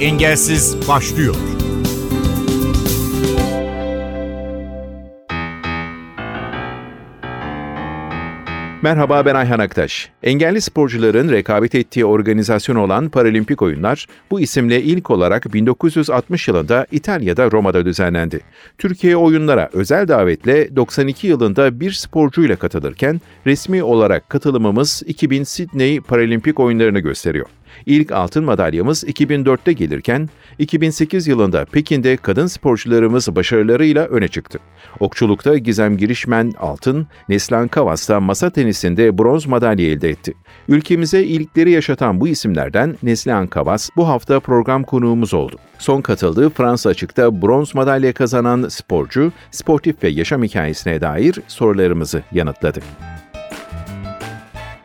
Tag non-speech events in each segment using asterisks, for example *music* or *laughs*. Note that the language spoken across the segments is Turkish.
Engelsiz başlıyor. Merhaba ben Ayhan Aktaş. Engelli sporcuların rekabet ettiği organizasyon olan Paralimpik Oyunlar bu isimle ilk olarak 1960 yılında İtalya'da Roma'da düzenlendi. Türkiye oyunlara özel davetle 92 yılında bir sporcuyla katılırken resmi olarak katılımımız 2000 Sydney Paralimpik Oyunlarını gösteriyor. İlk altın madalyamız 2004'te gelirken 2008 yılında Pekin'de kadın sporcularımız başarılarıyla öne çıktı. Okçulukta Gizem Girişmen altın, Neslan Kavas da masa tenisinde bronz madalya elde etti. Ülkemize ilkleri yaşatan bu isimlerden Neslihan Kavas bu hafta program konuğumuz oldu. Son katıldığı Fransa açıkta bronz madalya kazanan sporcu, sportif ve yaşam hikayesine dair sorularımızı yanıtladı.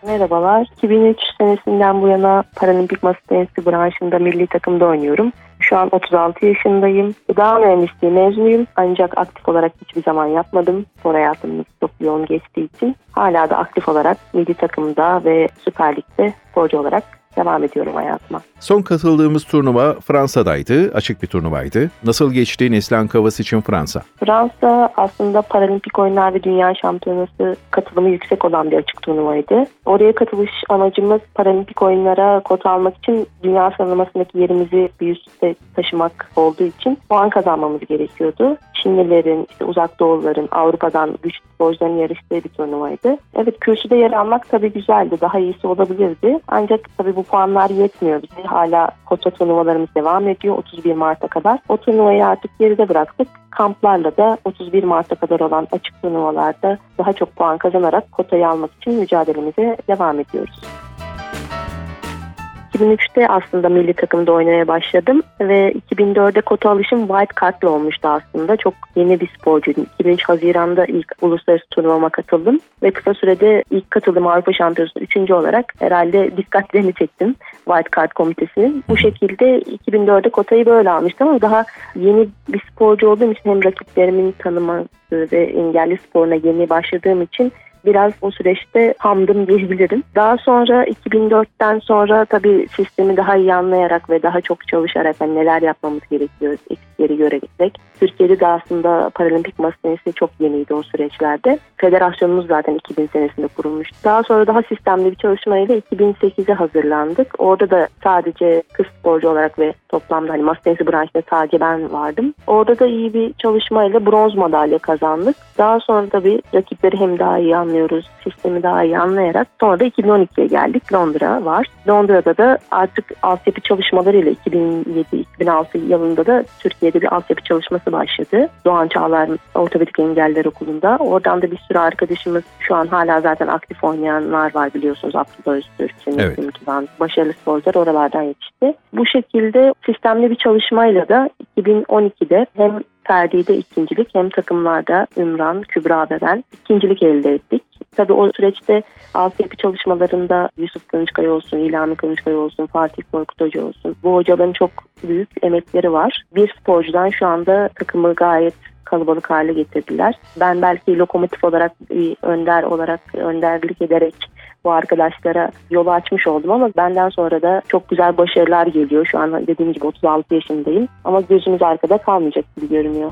Merhabalar. 2003 senesinden bu yana Paralimpik masa tenisi branşında milli takımda oynuyorum. Şu an 36 yaşındayım. Gıda mühendisliği mezunuyum ancak aktif olarak hiçbir zaman yapmadım. Spor hayatımız çok yoğun geçtiği için hala da aktif olarak milli takımda ve Süper Lig'de sporcu olarak devam ediyorum hayatıma. Son katıldığımız turnuva Fransa'daydı. Açık bir turnuvaydı. Nasıl geçti Neslihan Kavas için Fransa? Fransa aslında Paralimpik Oyunlar ve Dünya Şampiyonası katılımı yüksek olan bir açık turnuvaydı. Oraya katılış amacımız Paralimpik Oyunlara kota almak için dünya sıralamasındaki yerimizi bir üstte taşımak olduğu için puan kazanmamız gerekiyordu. Çinlilerin, işte uzak doğuların, Avrupa'dan güçlü sporcuların yarıştığı bir turnuvaydı. Evet kürsüde yer almak tabii güzeldi. Daha iyisi olabilirdi. Ancak tabii bu puanlar yetmiyor bize. Hala kota turnuvalarımız devam ediyor 31 Mart'a kadar. O turnuvayı artık geride bıraktık. Kamplarla da 31 Mart'a kadar olan açık turnuvalarda daha çok puan kazanarak kotayı almak için mücadelemize devam ediyoruz. 2003'te aslında milli takımda oynamaya başladım ve 2004'de kota alışım wild card'lı olmuştu aslında. Çok yeni bir sporcuydum. 2003 Haziran'da ilk uluslararası turnuvama katıldım ve kısa sürede ilk katıldığım Avrupa Şampiyonası 3. olarak herhalde dikkatlerini çektim wild card komitesinin. Bu şekilde 2004'de kotayı böyle almıştım ama daha yeni bir sporcu olduğum için hem rakiplerimin tanıması ve engelli sporuna yeni başladığım için biraz o süreçte hamdım diyebilirim. Daha sonra 2004'ten sonra tabii sistemi daha iyi anlayarak ve daha çok çalışarak hani neler yapmamız gerekiyor eksikleri görebilmek. Türkiye'de de aslında paralimpik masa çok yeniydi o süreçlerde. Federasyonumuz zaten 2000 senesinde kurulmuştu. Daha sonra daha sistemli bir çalışmayla 2008'e hazırlandık. Orada da sadece kız sporcu olarak ve toplamda hani masa branşında sadece ben vardım. Orada da iyi bir çalışmayla bronz madalya kazandık. Daha sonra tabii rakipleri hem daha iyi anlıyoruz. Sistemi daha iyi anlayarak. Sonra da 2012'ye geldik. Londra var. Londra'da da artık altyapı çalışmalarıyla 2007-2006 yılında da Türkiye'de bir altyapı çalışması başladı. Doğan Çağlar Ortopedik Engeller Okulu'nda. Oradan da bir sürü arkadaşımız şu an hala zaten aktif oynayanlar var biliyorsunuz. Abdullah Öztürk, evet. Kimkivan, başarılı sporcular oralardan yetişti. Bu şekilde sistemli bir çalışmayla da 2012'de hem Ferdi'de ikincilik hem takımlarda Ümran, Kübra ve ben ikincilik elde ettik. Tabii o süreçte altyapı çalışmalarında Yusuf Kılıçkaya olsun, İlhami Kılıçkaya olsun, Fatih Korkut Hoca olsun. Bu hocaların çok büyük emekleri var. Bir sporcudan şu anda takımı gayet kalabalık hale getirdiler. Ben belki lokomotif olarak bir önder olarak önderlik ederek bu arkadaşlara yolu açmış oldum ama benden sonra da çok güzel başarılar geliyor. Şu an dediğim gibi 36 yaşındayım ama gözümüz arkada kalmayacak gibi görünüyor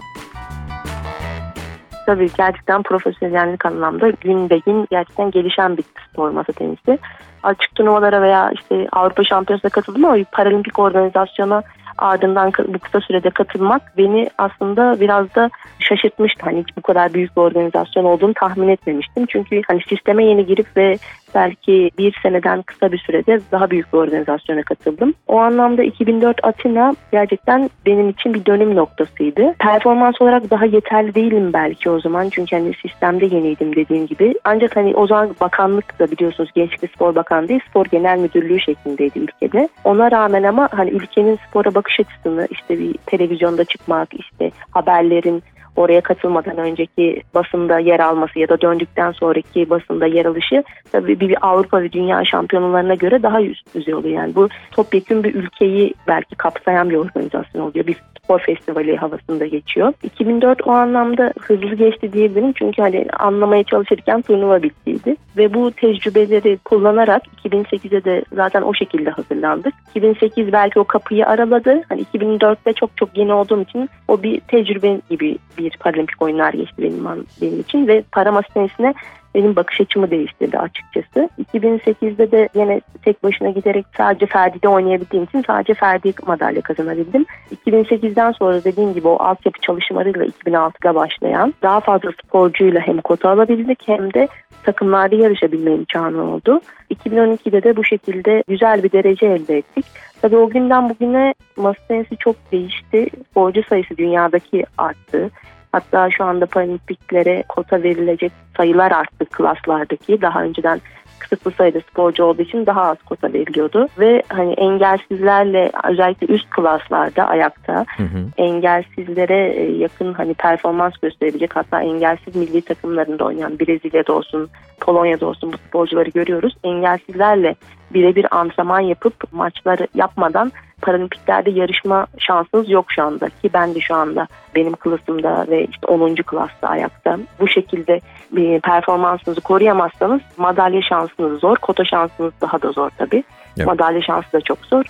tabii gerçekten profesyonellik anlamda gün be gün gerçekten gelişen bir spor masa tenisi. Açık turnuvalara veya işte Avrupa Şampiyonası'na katıldım ama paralimpik organizasyona ardından bu kısa sürede katılmak beni aslında biraz da şaşırtmıştı. Hani hiç bu kadar büyük bir organizasyon olduğunu tahmin etmemiştim. Çünkü hani sisteme yeni girip ve belki bir seneden kısa bir sürede daha büyük bir organizasyona katıldım. O anlamda 2004 Atina gerçekten benim için bir dönüm noktasıydı. Performans olarak daha yeterli değilim belki o zaman çünkü hani sistemde yeniydim dediğim gibi. Ancak hani o zaman bakanlık da biliyorsunuz Gençlik Spor Bakanlığı Spor Genel Müdürlüğü şeklindeydi ülkede. Ona rağmen ama hani ülkenin spora bakış açısını işte bir televizyonda çıkmak işte haberlerin oraya katılmadan önceki basında yer alması ya da döndükten sonraki basında yer alışı tabii bir Avrupa ve Dünya şampiyonalarına göre daha üst düzey oluyor. Yani bu topyekun bir ülkeyi belki kapsayan bir organizasyon oluyor. Bir spor festivali havasında geçiyor. 2004 o anlamda hızlı geçti diyebilirim çünkü hani anlamaya çalışırken turnuva bittiydi ve bu tecrübeleri kullanarak 2008'e de zaten o şekilde hazırlandık. 2008 belki o kapıyı araladı. Hani 2004'te çok çok yeni olduğum için o bir tecrübe gibi bir paralimpik oyunlar geçti benim, benim için ve para benim bakış açımı değiştirdi açıkçası. 2008'de de yine tek başına giderek sadece Ferdi'de oynayabildiğim için sadece Ferdi madalya kazanabildim. 2008'den sonra dediğim gibi o altyapı çalışmalarıyla 2006'da başlayan daha fazla sporcuyla hem kota alabildik hem de takımlarda yarışabilme imkanı oldu. 2012'de de bu şekilde güzel bir derece elde ettik. Tabii o günden bugüne masa tenisi çok değişti. Sporcu sayısı dünyadaki arttı. Hatta şu anda paralimpiklere kota verilecek sayılar arttı klaslardaki. Daha önceden kısıtlı sayıda sporcu olduğu için daha az kota veriliyordu. Ve hani engelsizlerle özellikle üst klaslarda ayakta hı hı. engelsizlere e, yakın hani performans gösterebilecek hatta engelsiz milli takımlarında oynayan Brezilya'da olsun Polonya'da olsun bu sporcuları görüyoruz. Engelsizlerle birebir antrenman yapıp maçları yapmadan paralimpiklerde yarışma şansınız yok şu anda ki ben de şu anda benim klasımda ve işte 10. klasta ayakta bu şekilde bir performansınızı koruyamazsanız madalya şansınız zor, kota şansınız daha da zor tabii. Evet. Madalya şansı da çok zor.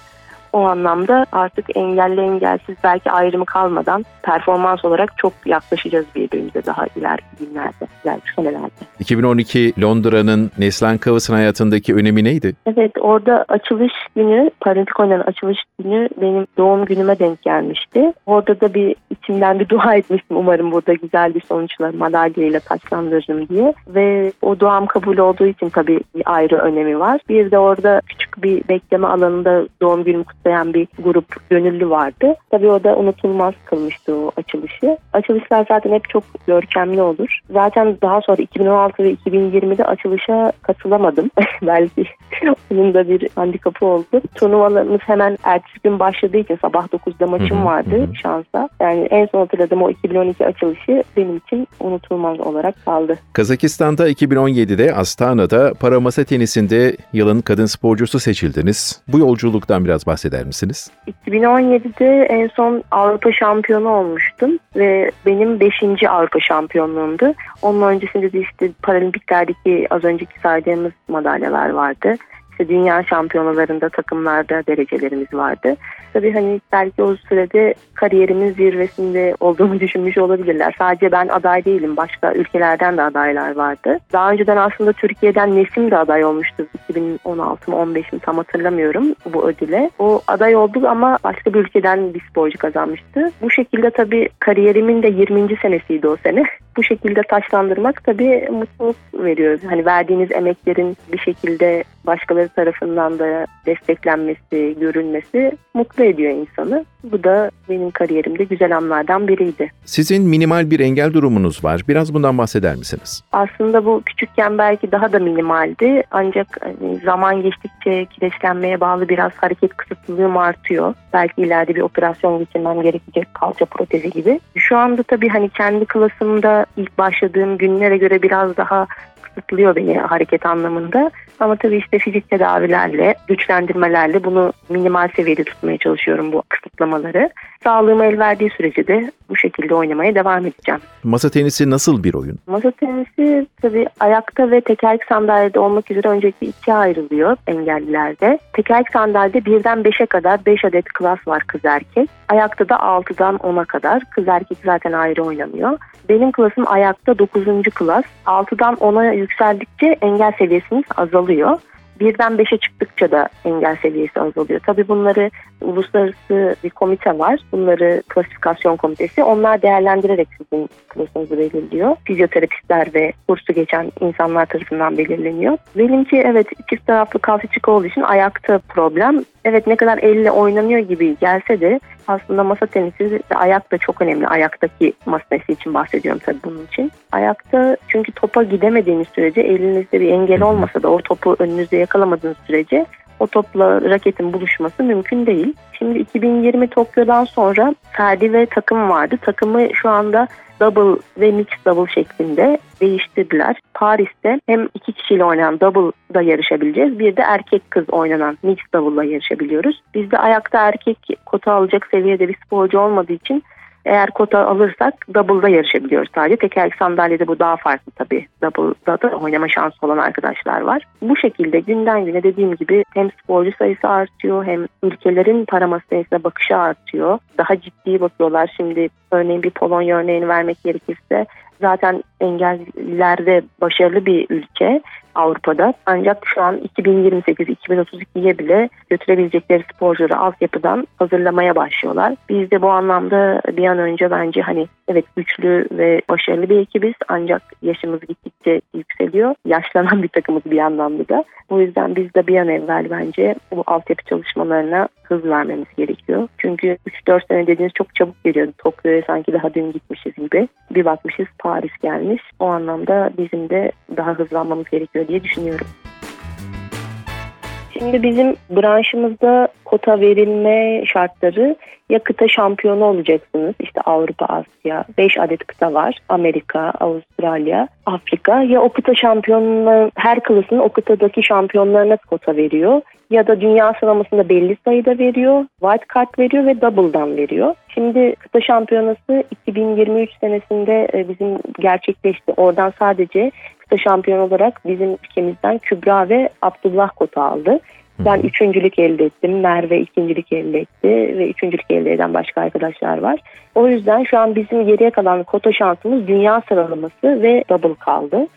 O anlamda artık engelli engelsiz belki ayrımı kalmadan performans olarak çok yaklaşacağız birbirimize daha ileriki günlerde, ileriki senelerde. 2012 Londra'nın Neslan Kavas'ın hayatındaki önemi neydi? Evet orada açılış günü, Paralimpik oynanan açılış günü benim doğum günüme denk gelmişti. Orada da bir içimden bir dua *laughs* etmiştim. Umarım burada güzel bir sonuçla madalyayla taçlandırırım diye. Ve o duam kabul olduğu için tabii ayrı önemi var. Bir de orada küçük bir bekleme alanında doğum günümü kutlayan bir grup gönüllü vardı. Tabii o da unutulmaz kılmıştı o açılışı. Açılışlar zaten hep çok görkemli olur. Zaten daha sonra 2016 ve 2020'de açılışa katılamadım. *laughs* Belki onun da bir handikapı oldu. Turnuvalarımız hemen ertesi gün başladığı için sabah 9'da maçım vardı şansa. Yani en son hatırladığım o 2012 açılışı benim için unutulmaz olarak kaldı. Kazakistan'da 2017'de Astana'da para masa tenisinde yılın kadın sporcusu seçildiniz. Bu yolculuktan biraz bahseder misiniz? 2017'de en son Avrupa şampiyonu olmuştum ve benim 5. Avrupa şampiyonluğumdu. Onun öncesinde de işte paralimpiklerdeki az önceki saydığımız madalyalar vardı. İşte dünya şampiyonalarında takımlarda derecelerimiz vardı. Tabii hani belki o sürede kariyerimin zirvesinde olduğumu *laughs* düşünmüş olabilirler. Sadece ben aday değilim. Başka ülkelerden de adaylar vardı. Daha önceden aslında Türkiye'den Nesim de aday olmuştu. 2016 mı 15 mi tam hatırlamıyorum bu ödüle. O aday oldu ama başka bir ülkeden bir sporcu kazanmıştı. Bu şekilde tabii kariyerimin de 20. senesiydi o sene. *laughs* Bu şekilde taşlandırmak tabii mutluluk veriyor. Hani verdiğiniz emeklerin bir şekilde başkaları tarafından da desteklenmesi, görülmesi mutlu ediyor insanı. Bu da benim kariyerimde güzel anlardan biriydi. Sizin minimal bir engel durumunuz var. Biraz bundan bahseder misiniz? Aslında bu küçükken belki daha da minimaldi. Ancak hani zaman geçtikçe kireçlenmeye bağlı biraz hareket kısıtlılığım artıyor. Belki ileride bir operasyon geçirmem gerekecek kalça protezi gibi. Şu anda tabii hani kendi klasımda ilk başladığım günlere göre biraz daha kısıtlıyor beni hareket anlamında. Ama tabii işte fizik tedavilerle, güçlendirmelerle bunu minimal seviyede tutmaya çalışıyorum bu kısıtlamaları. Sağlığım el verdiği sürece de bu şekilde oynamaya devam edeceğim. Masa tenisi nasıl bir oyun? Masa tenisi tabii ayakta ve tekerlek sandalyede olmak üzere öncelikle ikiye ayrılıyor engellilerde. Tekerlek sandalyede birden beşe kadar beş adet klas var kız erkek. Ayakta da altıdan ona kadar. Kız erkek zaten ayrı oynamıyor. Benim klasım ayakta dokuzuncu klas. Altıdan ona yükseldikçe engel seviyesiniz azalıyor birden beşe çıktıkça da engel seviyesi azalıyor. Tabii bunları uluslararası bir komite var. Bunları klasifikasyon komitesi. Onlar değerlendirerek sizin klasınızı belirliyor. Fizyoterapistler ve kursu geçen insanlar tarafından belirleniyor. Benimki evet çift taraflı kalçacık olduğu için ayakta problem. Evet ne kadar elle oynanıyor gibi gelse de aslında masa tenisi ayak da çok önemli. Ayaktaki masa tenisi için bahsediyorum tabii bunun için. Ayakta çünkü topa gidemediğiniz sürece elinizde bir engel olmasa da o topu önünüzde yakalamadığınız sürece o topla raketin buluşması mümkün değil. Şimdi 2020 Tokyo'dan sonra Ferdi ve takım vardı. Takımı şu anda double ve mix double şeklinde değiştirdiler. Paris'te hem iki kişiyle oynanan double'da yarışabileceğiz. Bir de erkek kız oynanan mix double'la yarışabiliyoruz. Bizde ayakta erkek kota alacak seviyede bir sporcu olmadığı için eğer kota alırsak double'da yarışabiliyoruz sadece. Tekerlek sandalyede bu daha farklı tabii. Double'da da oynama şansı olan arkadaşlar var. Bu şekilde günden güne dediğim gibi hem sporcu sayısı artıyor hem ülkelerin para masasına bakışı artıyor. Daha ciddi bakıyorlar. Şimdi örneğin bir Polonya örneğini vermek gerekirse zaten engellilerde başarılı bir ülke Avrupa'da. Ancak şu an 2028-2032'ye bile götürebilecekleri sporcuları altyapıdan hazırlamaya başlıyorlar. Biz de bu anlamda bir an önce bence hani evet güçlü ve başarılı bir ekibiz ancak yaşımız gittikçe yükseliyor. Yaşlanan bir takımız bir anlamda da. O yüzden biz de bir an evvel bence bu altyapı çalışmalarına hız vermemiz gerekiyor. Çünkü 3-4 sene dediğiniz çok çabuk geliyor. Tokyo'ya sanki daha dün gitmişiz gibi. Bir bakmışız Paris gelmiş. O anlamda bizim de daha hızlanmamız gerekiyor diye düşünüyorum. Şimdi bizim branşımızda kota verilme şartları ya kıta şampiyonu olacaksınız işte Avrupa, Asya 5 adet kıta var Amerika, Avustralya, Afrika ya o kıta şampiyonları her klasının o kıtadaki şampiyonlarına kota veriyor ya da dünya sıralamasında belli sayıda veriyor, white card veriyor ve double'dan veriyor. Şimdi kıta şampiyonası 2023 senesinde e, bizim gerçekleşti. Oradan sadece kıta şampiyon olarak bizim ülkemizden Kübra ve Abdullah kota aldı. Ben üçüncülük elde ettim. Merve ikincilik elde etti ve üçüncülük elde eden başka arkadaşlar var. O yüzden şu an bizim geriye kalan kota şansımız dünya sıralaması ve double kaldı.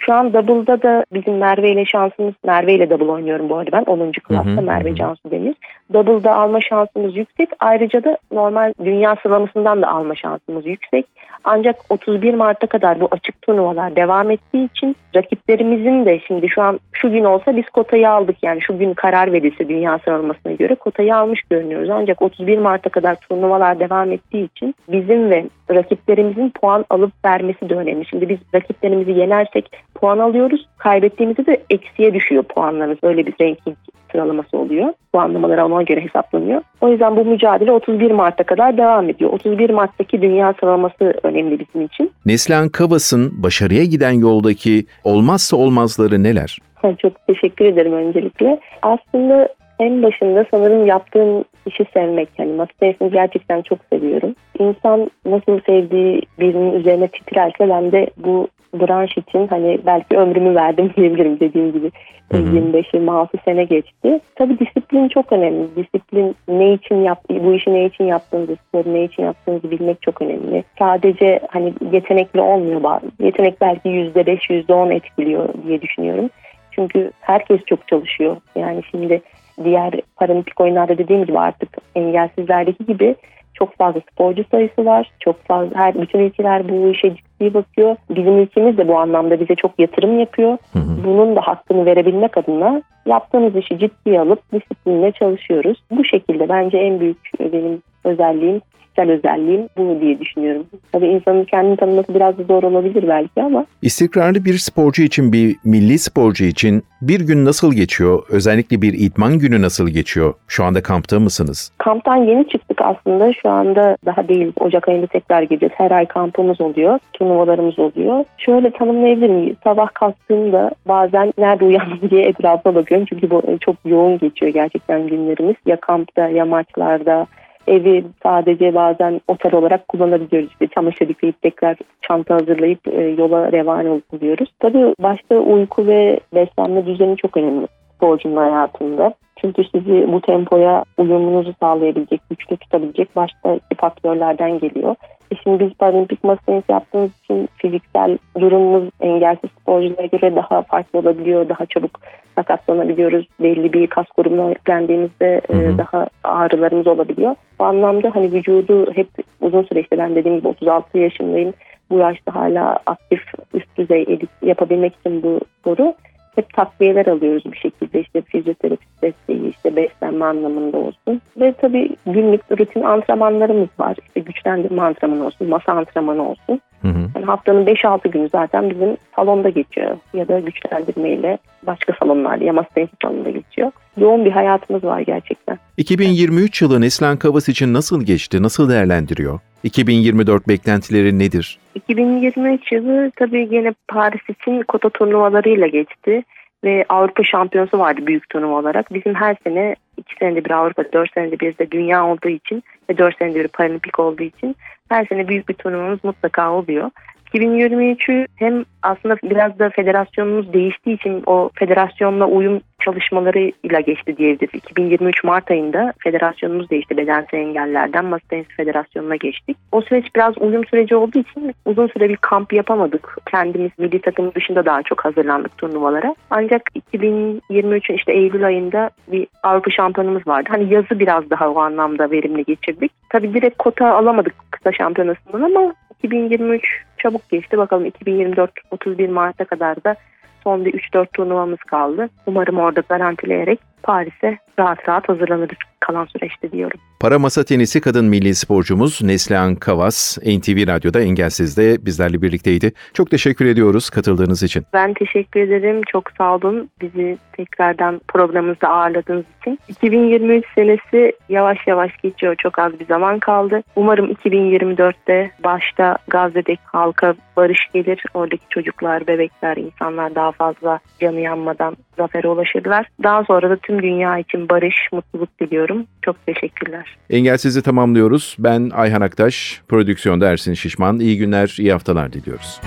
Şu an double'da da bizim Merve ile şansımız, Merve ile double oynuyorum bu arada ben 10. klasta Merve Cansu Deniz. Double'da alma şansımız yüksek. Ayrıca da normal dünya sıralamasından da alma şansımız yüksek. Ancak 31 Mart'a kadar bu açık turnuvalar devam ettiği için rakiplerimizin de şimdi şu an şu gün olsa biz kotayı aldık. Yani şu gün karar verilse dünya sıralamasına göre kotayı almış görünüyoruz. Ancak 31 Mart'a kadar turnuvalar devam ettiği için bizim ve rakiplerimizin puan alıp vermesi de önemli. Şimdi biz rakiplerimizi yenersek puan alıyoruz. Kaybettiğimizde de eksiye düşüyor puanlarımız. Öyle bir ranking sıralaması oluyor. Puanlamalar ona göre hesaplanıyor. O yüzden bu mücadele 31 Mart'a kadar devam ediyor. 31 Mart'taki dünya sıralaması önemli bizim için. Neslihan Kavas'ın başarıya giden yoldaki olmazsa olmazları neler? Çok teşekkür ederim öncelikle. Aslında en başında sanırım yaptığım işi sevmek. Yani masa tenisini gerçekten çok seviyorum. İnsan nasıl sevdiği birinin üzerine titrerse ben de bu branş için hani belki ömrümü verdim *laughs* diyebilirim dediğim gibi. 25-26 sene geçti. Tabii disiplin çok önemli. Disiplin ne için yap, bu işi ne için yaptığınızı, sporu ne için yaptığınızı bilmek çok önemli. Sadece hani yetenekli olmuyor bazı. Yetenek belki %5, %10 etkiliyor diye düşünüyorum. Çünkü herkes çok çalışıyor. Yani şimdi diğer paralimpik oyunlarda dediğim gibi artık engelsizlerdeki gibi çok fazla sporcu sayısı var. Çok fazla her bütün ülkeler bu işe ciddi bakıyor. Bizim ülkemiz de bu anlamda bize çok yatırım yapıyor. Hı hı. Bunun da hakkını verebilmek adına yaptığımız işi ciddiye alıp disiplinle çalışıyoruz. Bu şekilde bence en büyük benim özelliğim kişisel özelliğim bu diye düşünüyorum. Tabii insanın kendini tanıması biraz da zor olabilir belki ama. İstikrarlı bir sporcu için, bir milli sporcu için bir gün nasıl geçiyor? Özellikle bir idman günü nasıl geçiyor? Şu anda kampta mısınız? Kamptan yeni çıktık aslında. Şu anda daha değil. Ocak ayında tekrar gideceğiz. Her ay kampımız oluyor. Turnuvalarımız oluyor. Şöyle tanımlayabilir miyim? Sabah kalktığımda bazen nerede uyandım *laughs* diye etrafına bakıyorum. Çünkü bu çok yoğun geçiyor gerçekten günlerimiz. Ya kampta ya maçlarda evi sadece bazen otel olarak kullanabiliyoruz. İşte çamaşır yıkayıp tekrar çanta hazırlayıp e, yola revan oluyoruz. Tabii başta uyku ve beslenme düzeni çok önemli sporcunun hayatında. Çünkü sizi bu tempoya uyumunuzu sağlayabilecek, güçlü tutabilecek başta faktörlerden geliyor. E şimdi biz paralimpik masa yaptığımız için fiziksel durumumuz engelsiz sporculara göre daha farklı olabiliyor. Daha çabuk sakatlanabiliyoruz. Belli bir kas grubuna yüklendiğimizde e, daha ağrılarımız olabiliyor. Bu anlamda hani vücudu hep uzun süre işte ben dediğim gibi 36 yaşındayım. Bu yaşta hala aktif üst düzey edip yapabilmek için bu sporu hep takviyeler alıyoruz bir şekilde işte fizyoterapist desteği, işte beslenme anlamında olsun. Ve tabii günlük rutin antrenmanlarımız var. İşte güçlendirme antrenmanı olsun, masa antrenmanı olsun. Hı hı. Yani haftanın 5-6 günü zaten bizim salonda geçiyor. Ya da güçlendirmeyle başka salonlarda ya masa tenisi salonunda geçiyor. Yoğun bir hayatımız var gerçekten. 2023 yılı Neslan Kavas için nasıl geçti, nasıl değerlendiriyor? 2024 beklentileri nedir? 2023 yılı tabii yine Paris için kota turnuvalarıyla geçti ve Avrupa şampiyonası vardı büyük turnuva olarak. Bizim her sene iki senede bir Avrupa, dört senede bir de dünya olduğu için ve dört senede bir paralimpik olduğu için her sene büyük bir turnuvamız mutlaka oluyor. 2023'ü hem aslında biraz da federasyonumuz değiştiği için o federasyonla uyum çalışmalarıyla geçti diyebiliriz. 2023 Mart ayında federasyonumuz değişti. Bedensel engellerden masa tenisi federasyonuna geçtik. O süreç biraz uyum süreci olduğu için uzun süre bir kamp yapamadık. Kendimiz milli takım dışında daha çok hazırlandık turnuvalara. Ancak 2023'ün işte Eylül ayında bir Avrupa şampiyonumuz vardı. Hani yazı biraz daha o anlamda verimli geçirdik. Tabii direkt kota alamadık kısa şampiyonasından ama 2023 çabuk geçti. Bakalım 2024 31 Mart'a kadar da son bir 3-4 turnuvamız kaldı. Umarım orada garantileyerek Paris'e rahat rahat hazırlanırız kalan süreçte diyorum. Para masa tenisi kadın milli sporcumuz Neslihan Kavas NTV Radyo'da Engelsiz'de bizlerle birlikteydi. Çok teşekkür ediyoruz katıldığınız için. Ben teşekkür ederim. Çok sağ olun. Bizi tekrardan programımızda ağırladığınız için. 2023 senesi yavaş yavaş geçiyor. Çok az bir zaman kaldı. Umarım 2024'te başta Gazze'deki halka barış gelir. Oradaki çocuklar, bebekler, insanlar daha fazla canı yanmadan zafere ulaşırlar. Daha sonra da tüm dünya için barış, mutluluk diliyorum. Çok teşekkürler. Engelsizi tamamlıyoruz. Ben Ayhan Aktaş, prodüksiyonda Ersin Şişman. İyi günler, iyi haftalar diliyoruz.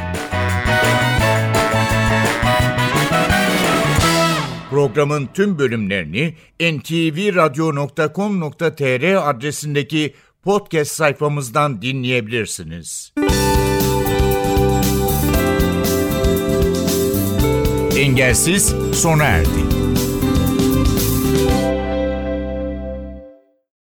Programın tüm bölümlerini ntvradio.com.tr adresindeki podcast sayfamızdan dinleyebilirsiniz. Engelsiz sona erdi.